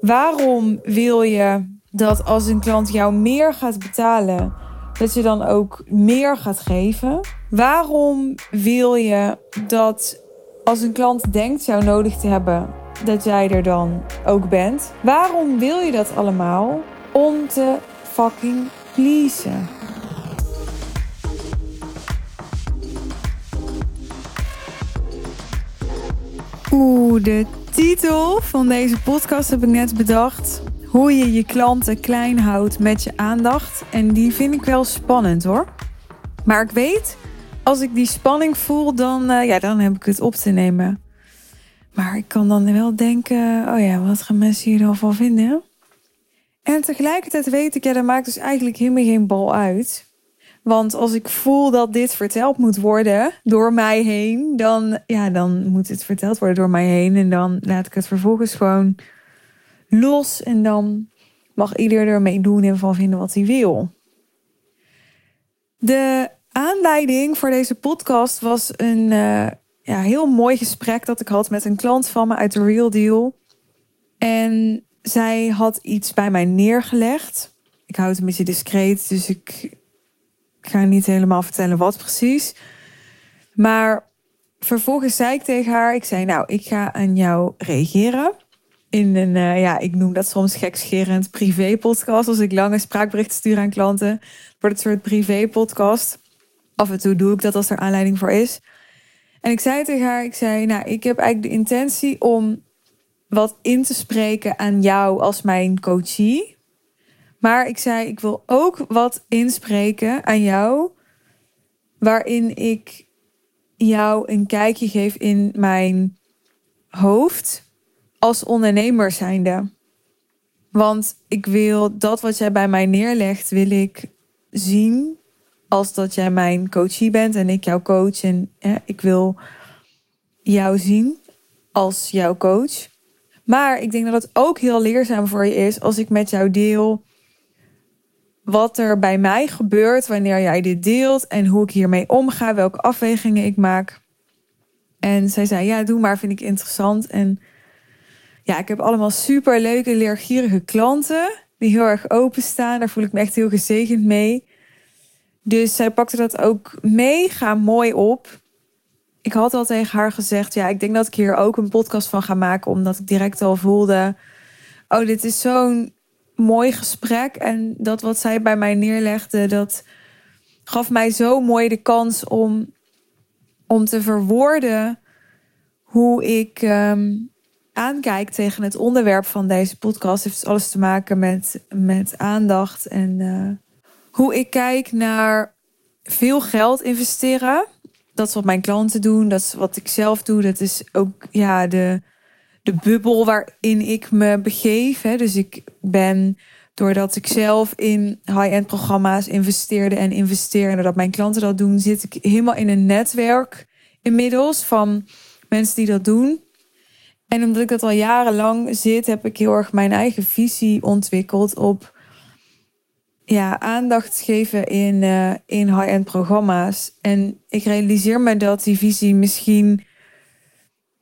Waarom wil je dat als een klant jou meer gaat betalen, dat je dan ook meer gaat geven? Waarom wil je dat als een klant denkt jou nodig te hebben, dat jij er dan ook bent? Waarom wil je dat allemaal? Om te fucking pleasen. Oeh, de titel van deze podcast heb ik net bedacht. Hoe je je klanten klein houdt met je aandacht. En die vind ik wel spannend hoor. Maar ik weet, als ik die spanning voel, dan, uh, ja, dan heb ik het op te nemen. Maar ik kan dan wel denken, oh ja, wat gaan mensen hier dan van vinden? En tegelijkertijd weet ik, ja, dat maakt dus eigenlijk helemaal geen bal uit. Want als ik voel dat dit verteld moet worden door mij heen, dan, ja, dan moet het verteld worden door mij heen. En dan laat ik het vervolgens gewoon los. En dan mag ieder ermee doen en van vinden wat hij wil. De aanleiding voor deze podcast was een uh, ja, heel mooi gesprek dat ik had met een klant van me uit de Real Deal. En zij had iets bij mij neergelegd. Ik hou het een beetje discreet, dus ik ik ga niet helemaal vertellen wat precies. Maar vervolgens zei ik tegen haar, ik zei nou, ik ga aan jou reageren. In een, uh, ja, ik noem dat soms gekscherend privé podcast. Als ik lange spraakberichten stuur aan klanten, wordt het soort privé podcast. Af en toe doe ik dat als er aanleiding voor is. En ik zei tegen haar, ik zei, nou, ik heb eigenlijk de intentie om wat in te spreken aan jou als mijn coachie. Maar ik zei, ik wil ook wat inspreken aan jou, waarin ik jou een kijkje geef in mijn hoofd als ondernemer zijnde. Want ik wil dat wat jij bij mij neerlegt, wil ik zien als dat jij mijn coachie bent en ik jouw coach. En ik wil jou zien als jouw coach. Maar ik denk dat het ook heel leerzaam voor je is als ik met jou deel wat er bij mij gebeurt wanneer jij dit deelt en hoe ik hiermee omga, welke afwegingen ik maak. En zij zei: Ja, doe maar, vind ik interessant. En ja, ik heb allemaal super leuke, leergierige klanten die heel erg openstaan. Daar voel ik me echt heel gezegend mee. Dus zij pakte dat ook mega mooi op. Ik had al tegen haar gezegd: Ja, ik denk dat ik hier ook een podcast van ga maken, omdat ik direct al voelde: Oh, dit is zo'n mooi gesprek. En dat wat zij bij mij neerlegde, dat gaf mij zo mooi de kans om, om te verwoorden hoe ik um, aankijk tegen het onderwerp van deze podcast. Het heeft alles te maken met, met aandacht en uh, hoe ik kijk naar veel geld investeren. Dat is wat mijn klanten doen, dat is wat ik zelf doe. Dat is ook ja, de, de bubbel waarin ik me begeef. Hè. Dus ik ben, doordat ik zelf in high-end programma's investeerde en investeer, en doordat mijn klanten dat doen, zit ik helemaal in een netwerk inmiddels van mensen die dat doen. En omdat ik dat al jarenlang zit, heb ik heel erg mijn eigen visie ontwikkeld op ja, aandacht geven in, uh, in high-end programma's. En ik realiseer me dat die visie misschien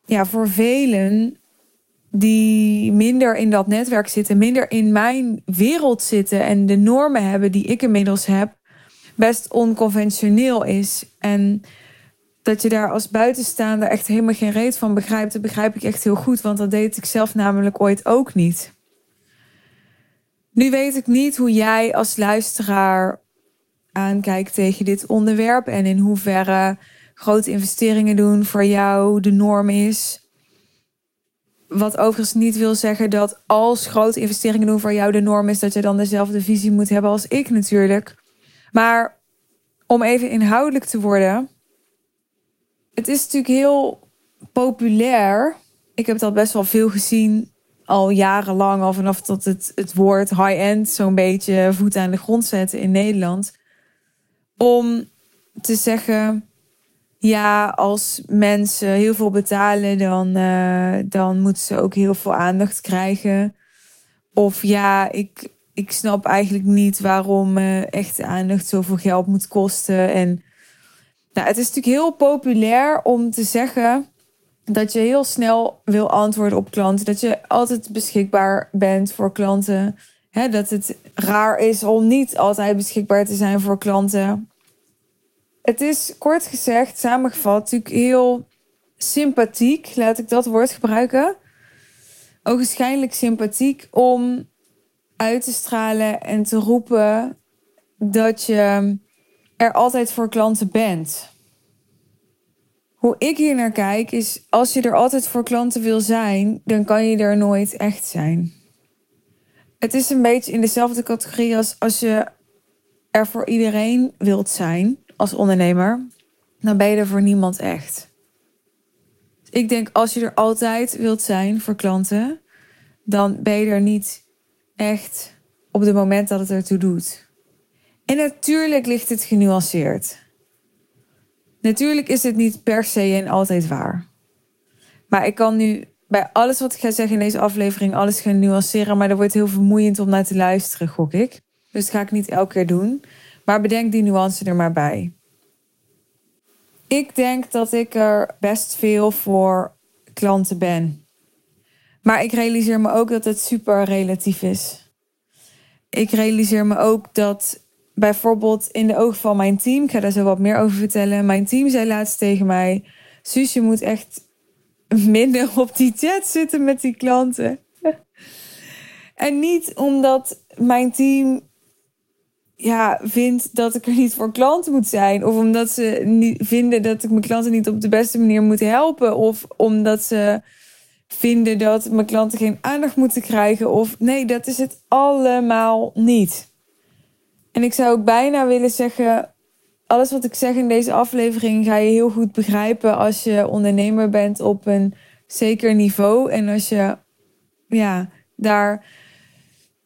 ja, voor velen die minder in dat netwerk zitten, minder in mijn wereld zitten en de normen hebben die ik inmiddels heb, best onconventioneel is. En dat je daar als buitenstaander echt helemaal geen reet van begrijpt, dat begrijp ik echt heel goed, want dat deed ik zelf namelijk ooit ook niet. Nu weet ik niet hoe jij als luisteraar aankijkt tegen dit onderwerp en in hoeverre grote investeringen doen voor jou de norm is. Wat overigens niet wil zeggen dat als grote investeringen doen voor jou de norm is, dat je dan dezelfde visie moet hebben als ik natuurlijk. Maar om even inhoudelijk te worden. Het is natuurlijk heel populair. Ik heb al best wel veel gezien, al jarenlang, al vanaf dat het, het woord high-end zo'n beetje voet aan de grond zetten in Nederland. Om te zeggen, ja, als mensen heel veel betalen, dan, uh, dan moeten ze ook heel veel aandacht krijgen. Of ja, ik, ik snap eigenlijk niet waarom uh, echte aandacht zoveel geld moet kosten. En nou, het is natuurlijk heel populair om te zeggen dat je heel snel wil antwoorden op klanten. Dat je altijd beschikbaar bent voor klanten. Dat het raar is om niet altijd beschikbaar te zijn voor klanten. Het is kort gezegd, samengevat, natuurlijk heel sympathiek, laat ik dat woord gebruiken. Ook waarschijnlijk sympathiek om uit te stralen en te roepen dat je er altijd voor klanten bent. Hoe ik hier naar kijk is, als je er altijd voor klanten wil zijn, dan kan je er nooit echt zijn. Het is een beetje in dezelfde categorie als als je er voor iedereen wilt zijn als ondernemer, dan ben je er voor niemand echt. Ik denk als je er altijd wilt zijn voor klanten, dan ben je er niet echt op het moment dat het ertoe doet. En natuurlijk ligt het genuanceerd. Natuurlijk is het niet per se en altijd waar. Maar ik kan nu bij alles wat ik ga zeggen in deze aflevering alles gaan nuanceren, maar dat wordt heel vermoeiend om naar te luisteren, gok ik. Dus dat ga ik niet elke keer doen. Maar bedenk die nuance er maar bij. Ik denk dat ik er best veel voor klanten ben. Maar ik realiseer me ook dat het super relatief is. Ik realiseer me ook dat bijvoorbeeld in de ogen van mijn team, ik ga daar zo wat meer over vertellen. Mijn team zei laatst tegen mij: Suus, je moet echt minder op die chat zitten met die klanten. en niet omdat mijn team ja, vindt dat ik er niet voor klanten moet zijn. Of omdat ze niet vinden dat ik mijn klanten niet op de beste manier moet helpen. Of omdat ze vinden dat mijn klanten geen aandacht moeten krijgen. Of nee, dat is het allemaal niet. En ik zou ook bijna willen zeggen. Alles wat ik zeg in deze aflevering ga je heel goed begrijpen als je ondernemer bent op een zeker niveau. En als je ja, daar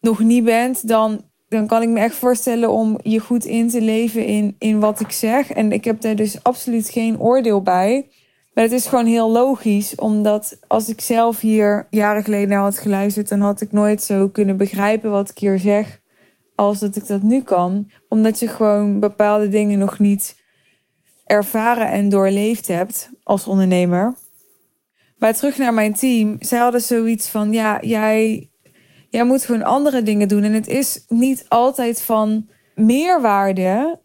nog niet bent, dan dan kan ik me echt voorstellen om je goed in te leven in, in wat ik zeg. En ik heb daar dus absoluut geen oordeel bij. Maar het is gewoon heel logisch, omdat als ik zelf hier jaren geleden naar had geluisterd, dan had ik nooit zo kunnen begrijpen wat ik hier zeg, als dat ik dat nu kan. Omdat je gewoon bepaalde dingen nog niet ervaren en doorleefd hebt als ondernemer. Maar terug naar mijn team. Zij hadden zoiets van: ja, jij Jij moet gewoon andere dingen doen. En het is niet altijd van meerwaarde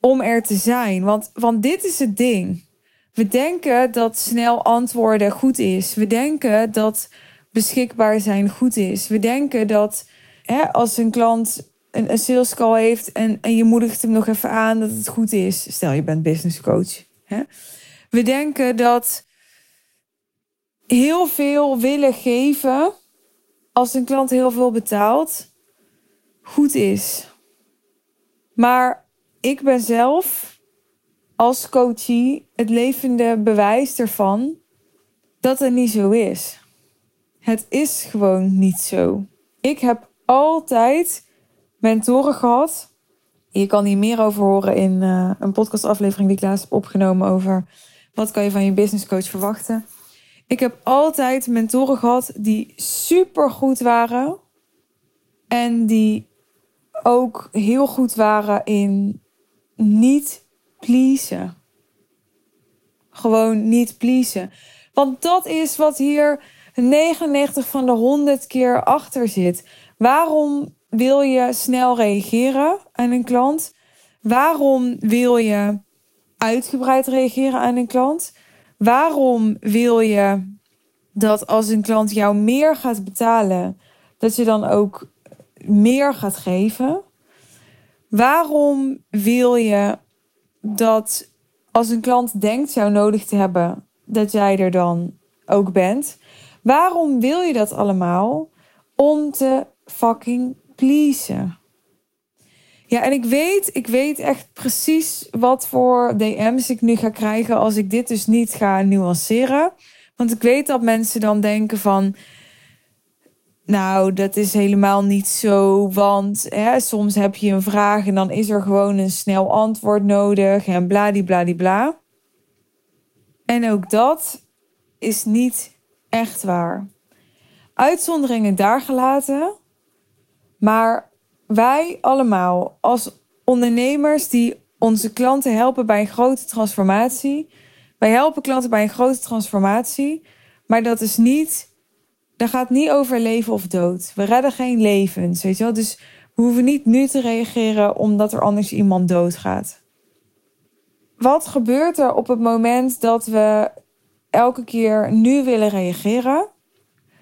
om er te zijn. Want, want dit is het ding. We denken dat snel antwoorden goed is. We denken dat beschikbaar zijn goed is. We denken dat hè, als een klant een, een sales call heeft en, en je moedigt hem nog even aan dat het goed is. Stel je bent business coach. Hè? We denken dat heel veel willen geven als een klant heel veel betaalt, goed is. Maar ik ben zelf als coachie het levende bewijs ervan dat het niet zo is. Het is gewoon niet zo. Ik heb altijd mentoren gehad. Je kan hier meer over horen in uh, een podcastaflevering die ik laatst heb opgenomen over wat kan je van je business coach verwachten. Ik heb altijd mentoren gehad die super goed waren. En die ook heel goed waren in niet pleasen. Gewoon niet pleasen. Want dat is wat hier 99 van de 100 keer achter zit. Waarom wil je snel reageren aan een klant? Waarom wil je uitgebreid reageren aan een klant? Waarom wil je dat als een klant jou meer gaat betalen, dat je dan ook meer gaat geven? Waarom wil je dat als een klant denkt jou nodig te hebben, dat jij er dan ook bent? Waarom wil je dat allemaal? Om te fucking pleasen. Ja, en ik weet, ik weet echt precies wat voor DM's ik nu ga krijgen als ik dit dus niet ga nuanceren. Want ik weet dat mensen dan denken van. Nou, dat is helemaal niet zo. Want hè, soms heb je een vraag en dan is er gewoon een snel antwoord nodig. En bladibladibla. En ook dat is niet echt waar. Uitzonderingen daar gelaten. Maar wij allemaal als ondernemers die onze klanten helpen bij een grote transformatie, Wij helpen klanten bij een grote transformatie, maar dat is niet, dat gaat niet over leven of dood. We redden geen levens, weet je wel. Dus we hoeven niet nu te reageren omdat er anders iemand doodgaat. Wat gebeurt er op het moment dat we elke keer nu willen reageren?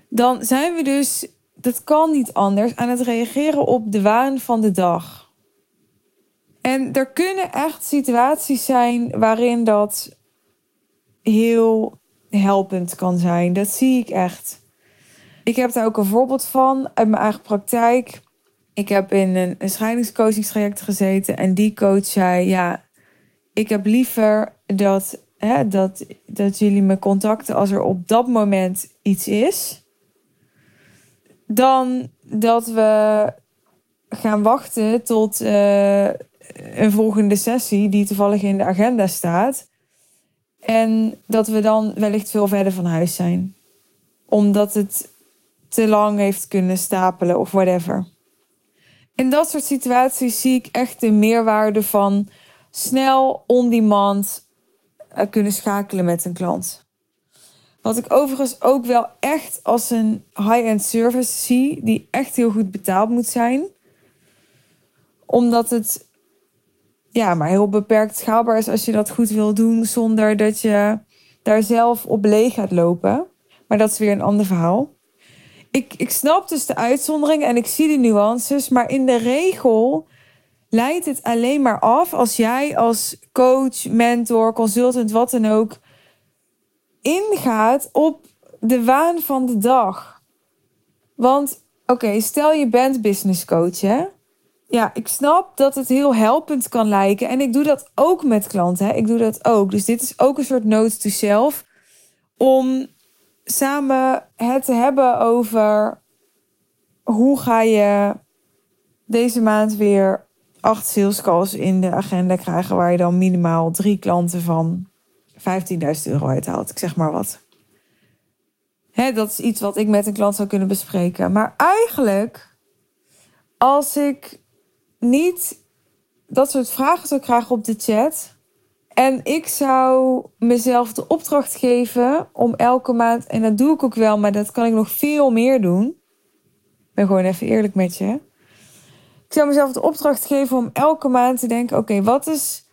Dan zijn we dus, dat kan niet anders, aan het reageren op de waan van de dag. En er kunnen echt situaties zijn waarin dat heel helpend kan zijn. Dat zie ik echt. Ik heb daar ook een voorbeeld van uit mijn eigen praktijk. Ik heb in een, scheidingscoachingstraject gezeten en die coach zei: Ja, ik heb liever dat, hè, dat, dat jullie me contacten als er op dat moment iets is, dan dat we gaan wachten tot uh, een volgende sessie die toevallig in de agenda staat. En dat we dan wellicht veel verder van huis zijn. Omdat het te lang heeft kunnen stapelen of whatever. In dat soort situaties zie ik echt de meerwaarde van snel on-demand eh, kunnen schakelen met een klant. Wat ik overigens ook wel echt als een high-end service zie, die echt heel goed betaald moet zijn. Omdat het ja, maar heel beperkt schaalbaar is als je dat goed wil doen zonder dat je daar zelf op leeg gaat lopen. Maar dat is weer een ander verhaal. Ik, ik snap dus de uitzondering en ik zie de nuances, maar in de regel leidt het alleen maar af als jij als coach, mentor, consultant, wat dan ook, ingaat op de waan van de dag. Want oké, stel je bent business coach, hè? Ja, ik snap dat het heel helpend kan lijken. En ik doe dat ook met klanten. Hè? Ik doe dat ook. Dus dit is ook een soort note to self. Om samen het te hebben over hoe ga je deze maand weer acht sales calls in de agenda krijgen. Waar je dan minimaal drie klanten van 15.000 euro uithaalt. Ik zeg maar wat. Hè, dat is iets wat ik met een klant zou kunnen bespreken. Maar eigenlijk, als ik niet dat soort vragen zou krijgen op de chat. En ik zou mezelf de opdracht geven om elke maand, en dat doe ik ook wel, maar dat kan ik nog veel meer doen. Ik ben gewoon even eerlijk met je. Ik zou mezelf de opdracht geven om elke maand te denken: oké, wat, is,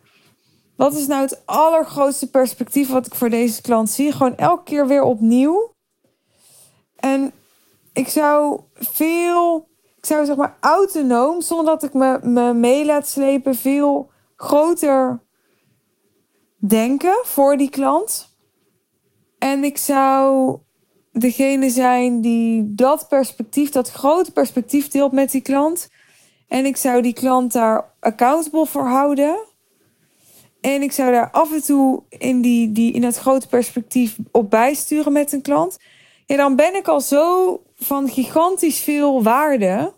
wat is nou het allergrootste perspectief wat ik voor deze klant zie? Gewoon elke keer weer opnieuw. En ik zou veel ik zou zeg maar autonoom, zonder dat ik me, me mee laat slepen, veel groter denken voor die klant. En ik zou degene zijn die dat perspectief, dat grote perspectief deelt met die klant. En ik zou die klant daar accountable voor houden. En ik zou daar af en toe in, die, die, in dat grote perspectief op bijsturen met een klant. Ja, dan ben ik al zo van gigantisch veel waarde.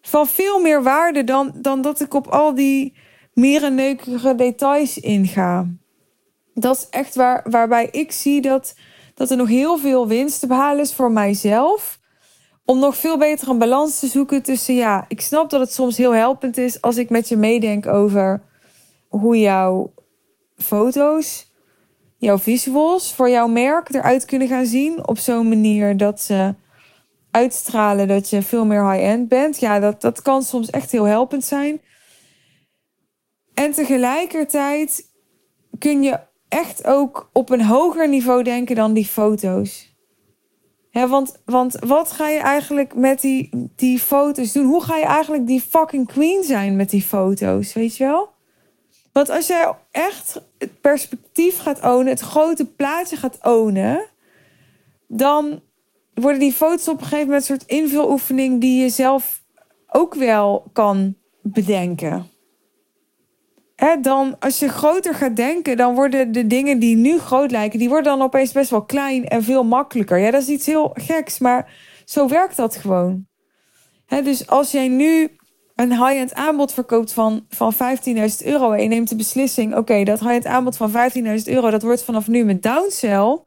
Van veel meer waarde dan, dan dat ik op al die mierenneukige details inga. Dat is echt waar, waarbij ik zie dat, dat er nog heel veel winst te behalen is voor mijzelf. Om nog veel beter een balans te zoeken tussen, ja, ik snap dat het soms heel helpend is als ik met je meedenk over hoe jouw foto's, jouw visuals voor jouw merk eruit kunnen gaan zien. Op zo'n manier dat ze uitstralen dat je veel meer high-end bent. Ja, dat, dat kan soms echt heel helpend zijn. En tegelijkertijd kun je echt ook op een hoger niveau denken dan die foto's. Want, want wat ga je eigenlijk met die, die foto's doen? Hoe ga je eigenlijk die fucking queen zijn met die foto's? Weet je wel? Want als jij echt het perspectief gaat ownen, het grote plaatje gaat ownen, dan worden die foto's op een gegeven moment een soort invuloefening die je zelf ook wel kan bedenken. Dan, als je groter gaat denken, dan worden de dingen die nu groot lijken, die worden dan opeens best wel klein en veel makkelijker. Ja, dat is iets heel geks, maar zo werkt dat gewoon. Dus als jij nu een high-end aanbod verkoopt van, van 15.000 euro en je neemt de beslissing, oké, dat high-end aanbod van 15.000 euro, dat wordt vanaf nu met downsell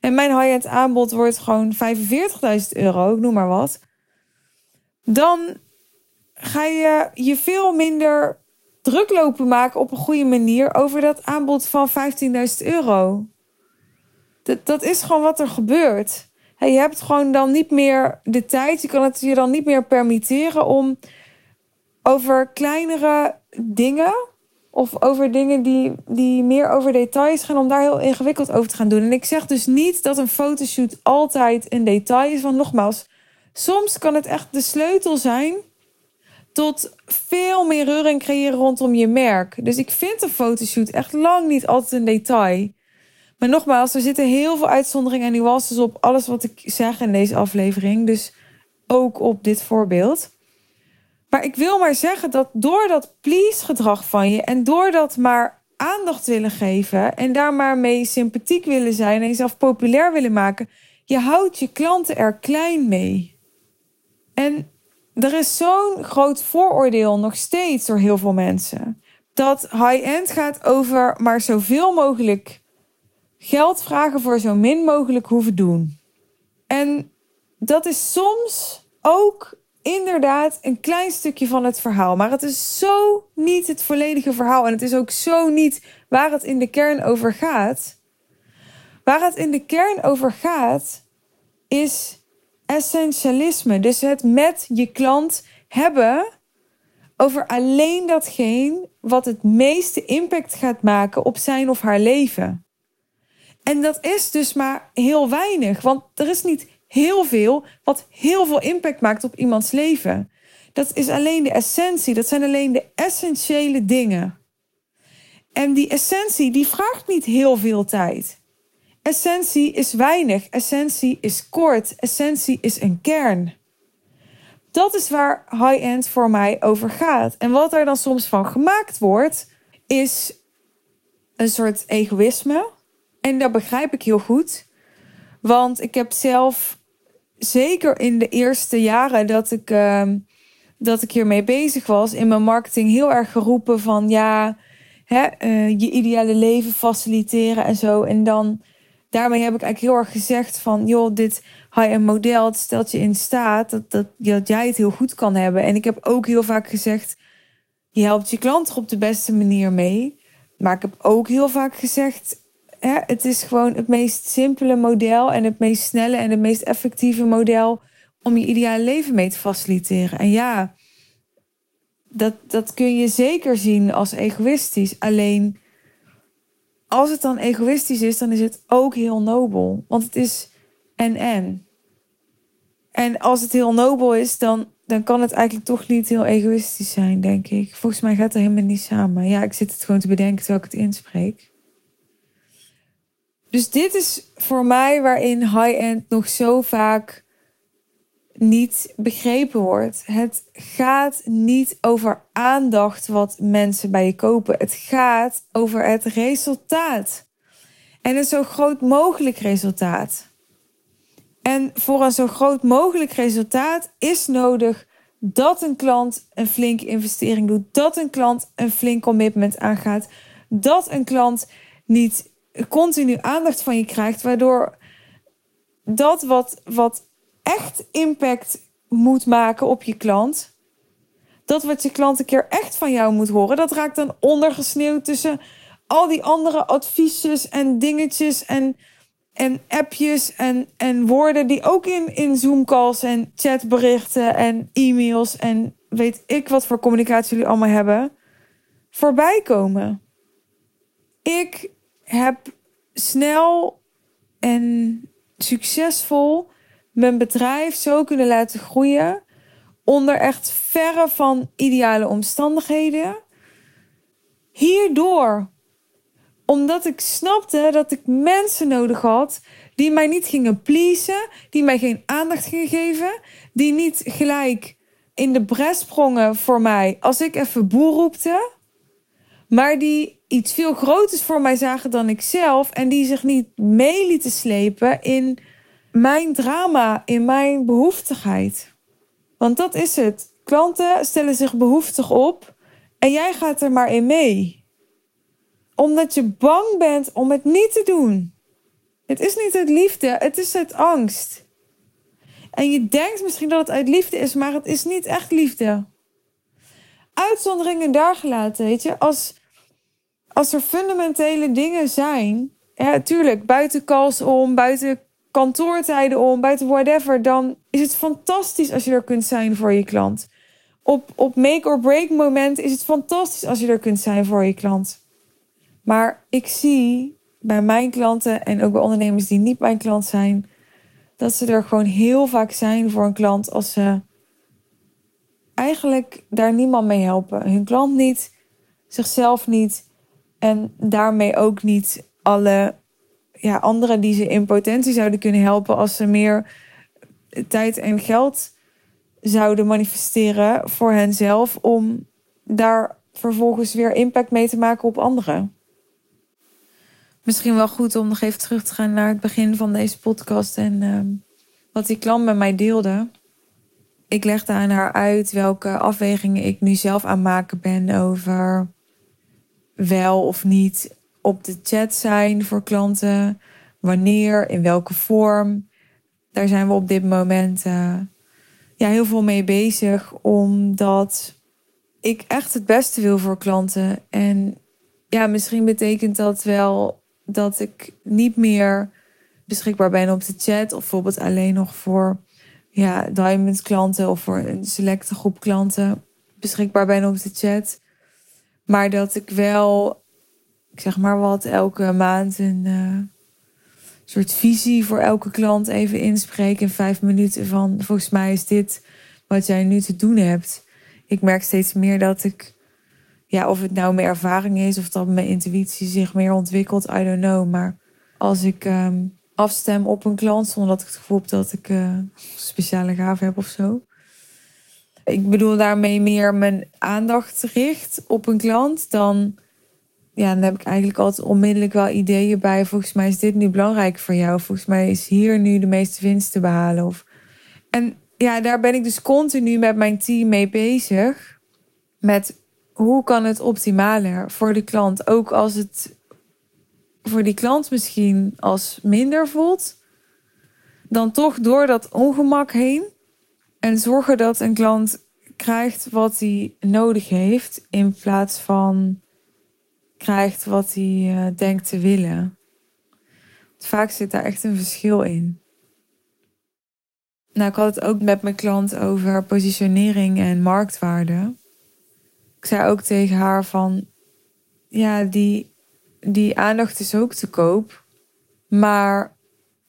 en mijn high-end aanbod wordt gewoon 45.000 euro, ik noem maar wat. Dan ga je je veel minder druk lopen maken op een goede manier over dat aanbod van 15.000 euro. Dat, dat is gewoon wat er gebeurt. je hebt gewoon dan niet meer de tijd, je kan het je dan niet meer permitteren om over kleinere dingen of over dingen die, die meer over details gaan, om daar heel ingewikkeld over te gaan doen. En ik zeg dus niet dat een fotoshoot altijd een detail is, want nogmaals, soms kan het echt de sleutel zijn tot veel meer reuring creëren rondom je merk. Dus ik vind een fotoshoot echt lang niet altijd een detail. Maar nogmaals, er zitten heel veel uitzonderingen en nuances op alles wat ik zeg in deze aflevering. Dus ook op dit voorbeeld. Maar ik wil maar zeggen dat door dat please gedrag van je en door dat maar aandacht willen geven en daar maar mee sympathiek willen zijn en jezelf populair willen maken, je houdt je klanten er klein mee. En er is zo'n groot vooroordeel nog steeds door heel veel mensen. Dat high-end gaat over maar zoveel mogelijk geld vragen voor zo min mogelijk hoeven doen. En dat is soms ook inderdaad een klein stukje van het verhaal. Maar het is zo niet het volledige verhaal. En het is ook zo niet waar het in de kern over gaat. Waar het in de kern over gaat, is essentialisme. Dus het met je klant hebben over alleen datgene wat het meeste impact gaat maken op zijn of haar leven. En dat is dus maar heel weinig, want er is niet heel veel wat heel veel impact maakt op iemands leven. Dat is alleen de essentie, dat zijn alleen de essentiële dingen. En die essentie die vraagt niet heel veel tijd. Essentie is weinig, essentie is kort, essentie is een kern. Dat is waar high-end voor mij over gaat. En wat er dan soms van gemaakt wordt, is een soort egoïsme. En dat begrijp ik heel goed. Want ik heb zelf zeker in de eerste jaren dat ik, uh, dat ik hiermee bezig was, in mijn marketing heel erg geroepen van ja, hè, uh, je ideale leven faciliteren en zo. En dan daarmee heb ik eigenlijk heel erg gezegd van joh, dit high-end model stelt je in staat dat, dat, jij het heel goed kan hebben. En ik heb ook heel vaak gezegd, je helpt je klant er op de beste manier mee. Maar ik heb ook heel vaak gezegd, het is gewoon het meest simpele model en het meest snelle en het meest effectieve model om je ideale leven mee te faciliteren. En ja, dat, dat kun je zeker zien als egoïstisch. Alleen als het dan egoïstisch is, dan is het ook heel nobel. Want het is en en. En als het heel nobel is, dan, dan kan het eigenlijk toch niet heel egoïstisch zijn, denk ik. Volgens mij gaat het helemaal niet samen. Ja, ik zit het gewoon te bedenken terwijl ik het inspreek. Dus dit is voor mij waarin high-end nog zo vaak niet begrepen wordt. Het gaat niet over aandacht wat mensen bij je kopen. Het gaat over het resultaat. En een zo groot mogelijk resultaat. En voor een zo groot mogelijk resultaat is nodig dat een klant een flinke investering doet, dat een klant een flink commitment aangaat, dat een klant niet continu aandacht van je krijgt, waardoor dat wat, wat echt impact moet maken op je klant, dat wat je klant een keer echt van jou moet horen, dat raakt dan ondergesneeuwd tussen al die andere adviesjes en dingetjes en, en appjes en, en woorden die ook in, in Zoom-calls en chatberichten en e-mails en weet ik wat voor communicatie jullie allemaal hebben, voorbij komen. Ik heb snel en succesvol mijn bedrijf zo kunnen laten groeien. Onder echt verre van ideale omstandigheden. Hierdoor. Omdat ik snapte dat ik mensen nodig had die mij niet gingen pleasen, die mij geen aandacht gingen geven, die niet gelijk in de bres sprongen voor mij als ik even boer roepte, maar die iets veel groters voor mij zagen dan ik zelf. En die zich niet mee lieten slepen in mijn drama, in mijn behoeftigheid. Want dat is het. Klanten stellen zich behoeftig op en jij gaat er maar in mee. Omdat je bang bent om het niet te doen. Het is niet uit liefde, het is uit angst. En je denkt misschien dat het uit liefde is, maar het is niet echt liefde. uitzonderingen daar gelaten, weet je. Als, als er fundamentele dingen zijn, ja, tuurlijk, buiten calls om, buiten kantoortijden om, buiten whatever, dan is het fantastisch als je er kunt zijn voor je klant. Op, op make or break moment is het fantastisch als je er kunt zijn voor je klant. Maar ik zie bij mijn klanten en ook bij ondernemers die niet mijn klant zijn, dat ze er gewoon heel vaak zijn voor een klant als ze eigenlijk daar niemand mee helpen. Hun klant niet, zichzelf niet en daarmee ook niet alle ja, anderen die ze in potentie zouden kunnen helpen als ze meer tijd en geld zouden manifesteren voor henzelf om daar vervolgens weer impact mee te maken op anderen. Misschien wel goed om nog even terug te gaan naar het begin van deze podcast en ehm, wat die klant met mij deelde. Ik legde aan haar uit welke afwegingen ik nu zelf aan maken ben over wel of niet op de chat zijn voor klanten, wanneer, in welke vorm. Daar zijn we op dit moment uh, ja, heel veel mee bezig, omdat ik echt het beste wil voor klanten. En ja, misschien betekent dat wel dat ik niet meer beschikbaar ben op de chat, of bijvoorbeeld alleen nog voor ja, diamond klanten of voor een selecte groep klanten beschikbaar ben op de chat. Maar dat ik wel, ik zeg maar wat, elke maand een uh, soort visie voor elke klant even inspreek in vijf minuten van volgens mij is dit wat jij nu te doen hebt. Ik merk steeds meer dat ik, ja, of het nou mijn ervaring is of dat mijn intuïtie zich meer ontwikkelt, I don't know. Maar als ik um, afstem op een klant zonder dat ik het gevoel heb dat ik uh, speciale gave heb of zo. Ik bedoel daarmee meer mijn aandacht richt op een klant, dan, ja, dan heb ik eigenlijk altijd onmiddellijk wel ideeën bij. Volgens mij is dit nu belangrijk voor jou. Volgens mij is hier nu de meeste winst te behalen. Of... En ja, daar ben ik dus continu met mijn team mee bezig. Met hoe kan het optimaler voor de klant? Ook als het voor die klant misschien als minder voelt. Dan toch door dat ongemak heen. En zorgen dat een klant krijgt wat hij nodig heeft. In plaats van krijgt wat hij uh, denkt te willen. Vaak zit daar echt een verschil in. Nou, ik had het ook met mijn klant over positionering en marktwaarde. Ik zei ook tegen haar van, ja, die, die aandacht is ook te koop. Maar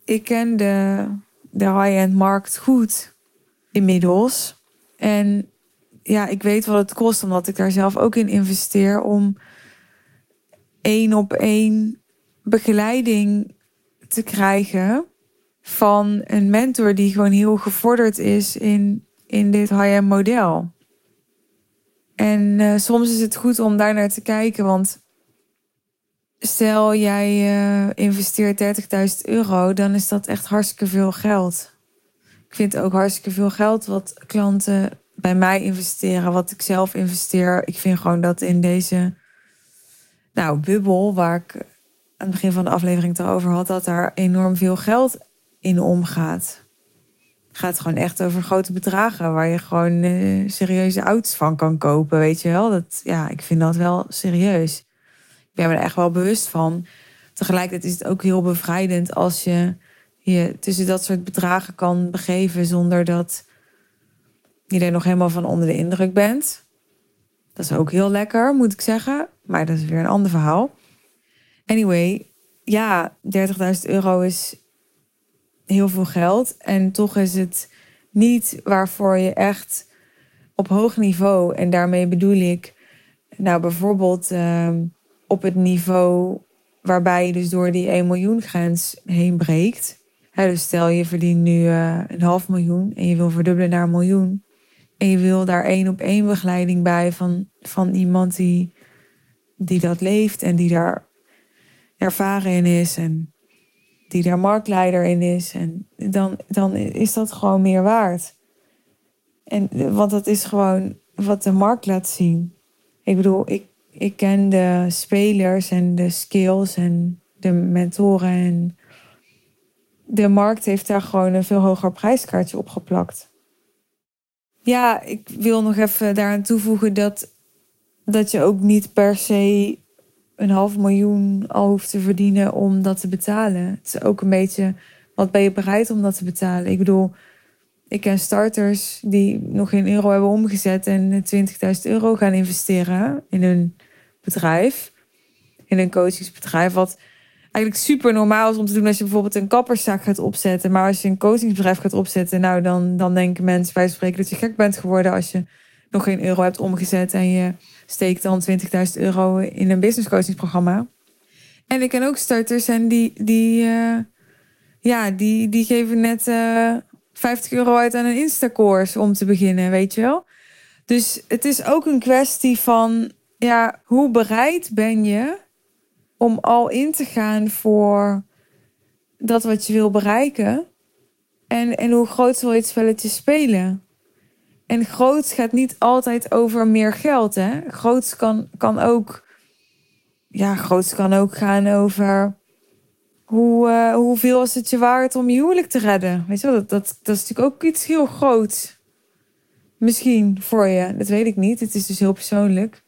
ik ken de, de high-end markt goed inmiddels. En ja, ik weet wat het kost, omdat ik daar zelf ook in investeer om één op één begeleiding te krijgen van een mentor die gewoon heel gevorderd is in, in dit high-end model. En uh, soms is het goed om daar naar te kijken, want stel jij uh, investeert 30.000 euro, dan is dat echt hartstikke veel geld. Ik vind ook hartstikke veel geld wat klanten bij mij investeren, wat ik zelf investeer. Ik vind gewoon dat in deze nou, bubbel waar ik aan het begin van de aflevering het over had, dat daar enorm veel geld in omgaat. Het gaat gewoon echt over grote bedragen waar je gewoon uh, serieuze auto's van kan kopen, weet je wel. Dat, ja, ik vind dat wel serieus. Ik ben me er echt wel bewust van. Tegelijkertijd is het ook heel bevrijdend als je je tussen dat soort bedragen kan begeven zonder dat je er nog helemaal van onder de indruk bent. Dat is ook heel lekker, moet ik zeggen. Maar dat is weer een ander verhaal. Anyway, ja, 30.000 euro is heel veel geld. En toch is het niet waarvoor je echt op hoog niveau, en daarmee bedoel ik, nou bijvoorbeeld uh, op het niveau waarbij je dus door die 1 miljoen grens heen breekt. Dus stel je verdient nu uh, een half miljoen en je wil verdubbelen naar een miljoen. En je wil daar één op één begeleiding bij van, van iemand die, die dat leeft en die daar ervaren in is. En die daar marktleider in is. En dan, dan is dat gewoon meer waard. En, want dat is gewoon wat de markt laat zien. Ik bedoel, ik, ik ken de spelers en de skills en de mentoren. En de markt heeft daar gewoon een veel hoger prijskaartje op geplakt. Ja, ik wil nog even daaraan toevoegen dat dat je ook niet per se een half miljoen al hoeft te verdienen om dat te betalen. Het is ook een beetje, wat ben je bereid om dat te betalen? Ik bedoel, ik ken starters die nog geen euro hebben omgezet en 20.000 euro gaan investeren in hun bedrijf. In een coachingsbedrijf. Wat eigenlijk super normaal is om te doen als je bijvoorbeeld een kapperszaak gaat opzetten. Maar als je een coachingsbedrijf gaat opzetten, nou dan, dan denken mensen bij spreken dat je gek bent geworden als je nog geen euro hebt omgezet en je steekt dan 20.000 euro in een business coachingsprogramma. En ik ken ook starters en die, die, uh, ja, die, die geven net uh, eh, 50 euro uit aan een Insta-course om te beginnen, weet je wel. Dus het is ook een kwestie van, ja, hoe bereid ben je om al in te gaan voor dat wat je wil bereiken? En, en hoe groot wil je het spelletje spelen? En groot gaat niet altijd over meer geld. Hè? Groot kan, kan ook. Ja, groot kan ook gaan over. Hoe, uh, hoeveel is het je waard om je huwelijk te redden? Weet je dat, dat, dat is natuurlijk ook iets heel groots. Misschien voor je, dat weet ik niet. Het is dus heel persoonlijk.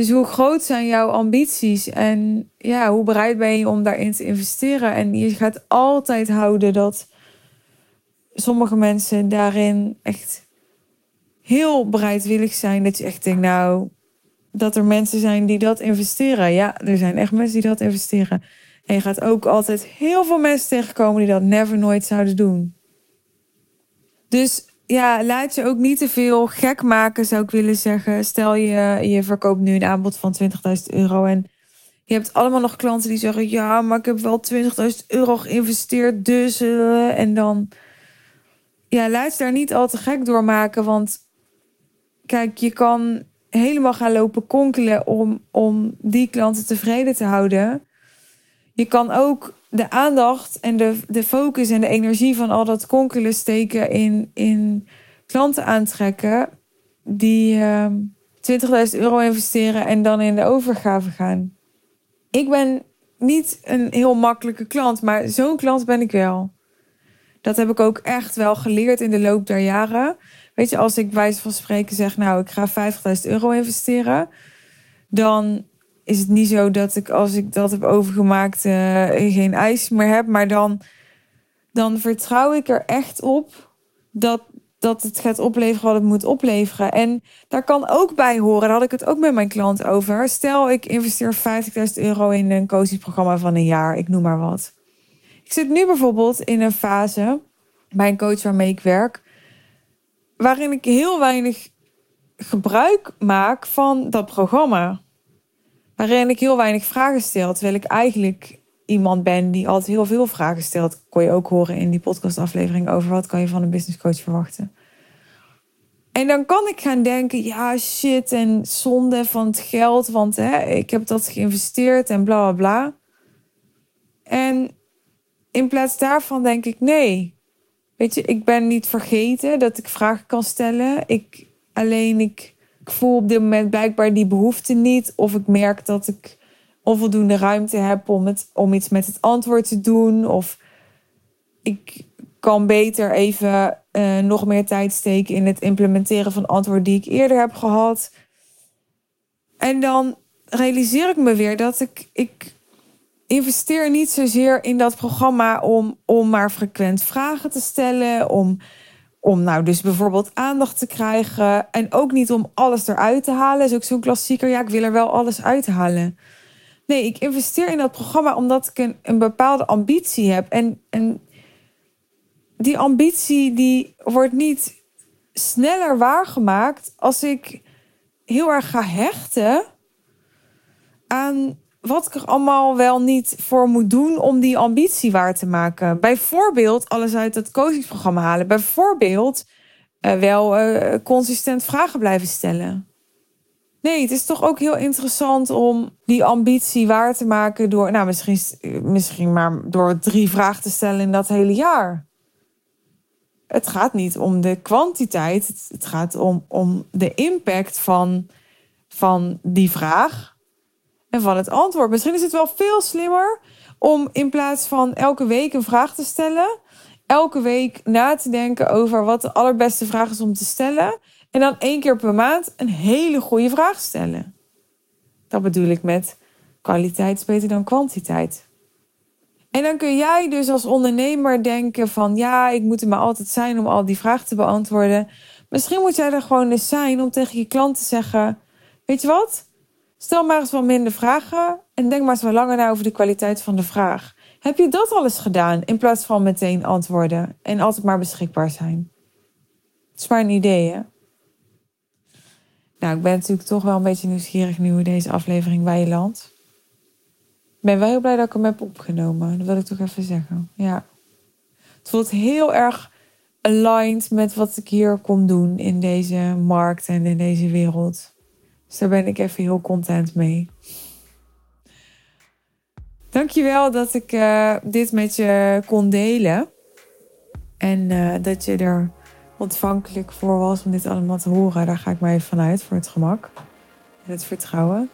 Dus hoe groot zijn jouw ambities en ja, hoe bereid ben je om daarin te investeren? En je gaat altijd houden dat sommige mensen daarin echt heel bereidwillig zijn. Dat je echt denkt, nou, dat er mensen zijn die dat investeren. Ja, er zijn echt mensen die dat investeren. En je gaat ook altijd heel veel mensen tegenkomen die dat never nooit zouden doen. Dus ja, laat je ook niet te veel gek maken, zou ik willen zeggen. Stel je, je verkoopt nu een aanbod van 20.000 euro en je hebt allemaal nog klanten die zeggen: Ja, maar ik heb wel 20.000 euro geïnvesteerd, dus. Uh, en dan ja, laat je daar niet al te gek door maken. Want kijk, je kan helemaal gaan lopen konkelen om, om die klanten tevreden te houden. Je kan ook de aandacht en de, de focus en de energie van al dat konkelen steken in, in klanten aantrekken die uh, ehm, 20.000 euro investeren en dan in de overgave gaan. Ik ben niet een heel makkelijke klant, maar zo'n klant ben ik wel. Dat heb ik ook echt wel geleerd in de loop der jaren. Weet je, als ik wijze van spreken zeg, nou, ik ga 50.000 euro investeren, dan is het niet zo dat ik als ik dat heb overgemaakt uh, geen ijs meer heb, maar dan, dan vertrouw ik er echt op dat, dat het gaat opleveren wat het moet opleveren. En daar kan ook bij horen, daar had ik het ook met mijn klant over. Stel, ik investeer 50.000 euro in een coachingsprogramma van een jaar, ik noem maar wat. Ik zit nu bijvoorbeeld in een fase bij een coach waarmee ik werk, waarin ik heel weinig gebruik maak van dat programma. Waarin ik heel weinig vragen stel, terwijl ik eigenlijk iemand ben die altijd heel veel vragen stelt. Kon je ook horen in die podcastaflevering over wat kan je van een business coach verwachten. En dan kan ik gaan denken, ja shit en zonde van het geld, want hè, ik heb dat geïnvesteerd en bla bla bla. En in plaats daarvan denk ik nee. Weet je, ik ben niet vergeten dat ik vragen kan stellen. Ik alleen ik, ik voel op dit moment blijkbaar die behoefte niet. Of ik merk dat ik onvoldoende ruimte heb om, het, om iets met het antwoord te doen. Of ik kan beter even uh, nog meer tijd steken in het implementeren van antwoorden die ik eerder heb gehad. En dan realiseer ik me weer dat ik, ik investeer niet zozeer in dat programma om, om maar frequent vragen te stellen. Om, om nou dus bijvoorbeeld aandacht te krijgen. En ook niet om alles eruit te halen. Is ook zo'n klassieker. Ja, ik wil er wel alles uithalen. Nee, ik investeer in dat programma omdat ik een, een bepaalde ambitie heb. En, en die ambitie die wordt niet sneller waargemaakt als ik heel erg ga hechten aan wat ik er allemaal wel niet voor moet doen om die ambitie waar te maken. Bijvoorbeeld alles uit het coachingsprogramma halen. Bijvoorbeeld uh, wel uh, consistent vragen blijven stellen. Nee, het is toch ook heel interessant om die ambitie waar te maken door, nou misschien, misschien maar door drie vragen te stellen in dat hele jaar. Het gaat niet om de kwantiteit, het gaat om, om de impact van, van die vraag en van het antwoord. Misschien is het wel veel slimmer om in plaats van elke week een vraag te stellen, elke week na te denken over wat de allerbeste vraag is om te stellen. En dan één keer per maand een hele goede vraag stellen. Dat bedoel ik met kwaliteit is beter dan kwantiteit. En dan kun jij dus als ondernemer denken van ja, ik moet er maar altijd zijn om al die vragen te beantwoorden. Misschien moet jij er gewoon eens zijn om tegen je klant te zeggen: Weet je wat? Stel maar eens wat minder vragen en denk maar eens wat langer na over de kwaliteit van de vraag. Heb je dat al eens gedaan in plaats van meteen antwoorden en altijd maar beschikbaar zijn? Het is maar een idee, hè? Nou, ik ben natuurlijk toch wel een beetje nieuwsgierig nu hoe deze aflevering bij je. Ik ben wel heel blij dat ik hem heb opgenomen. Dat wil ik toch even zeggen. Ja. Het voelt heel erg aligned met wat ik hier kom doen in deze markt en in deze wereld. Dus daar ben ik even heel content mee. Dankjewel dat ik uh, dit met je kon delen. En uh, dat je er ontvankelijk voor was om dit allemaal te horen. Daar ga ik even vanuit voor het gemak en het vertrouwen.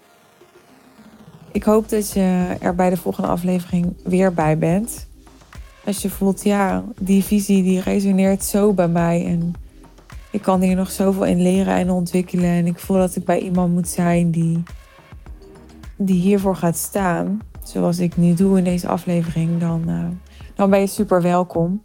Ik hoop dat je er bij de volgende aflevering weer bij bent. Als je voelt, ja, die visie die resoneert zo bij mij. En ik kan hier nog zoveel in leren en ontwikkelen. En ik voel dat ik bij iemand moet zijn die, die hiervoor gaat staan. Zoals ik nu doe in deze aflevering. Dan, uh, dan ben je super welkom.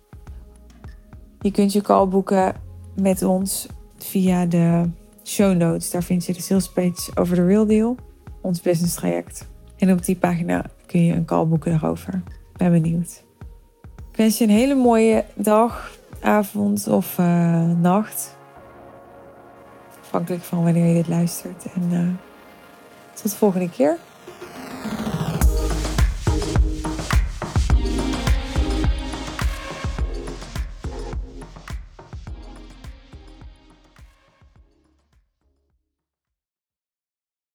Je kunt je call boeken met ons via de show notes. Daar vind je de sales page over de Real Deal, ons business traject. En op die pagina kun je een call boeken daarover. Ben benieuwd. Ik wens je een hele mooie dag, avond of uh, nacht. Afhankelijk van wanneer je dit luistert. En uh, tot de volgende keer.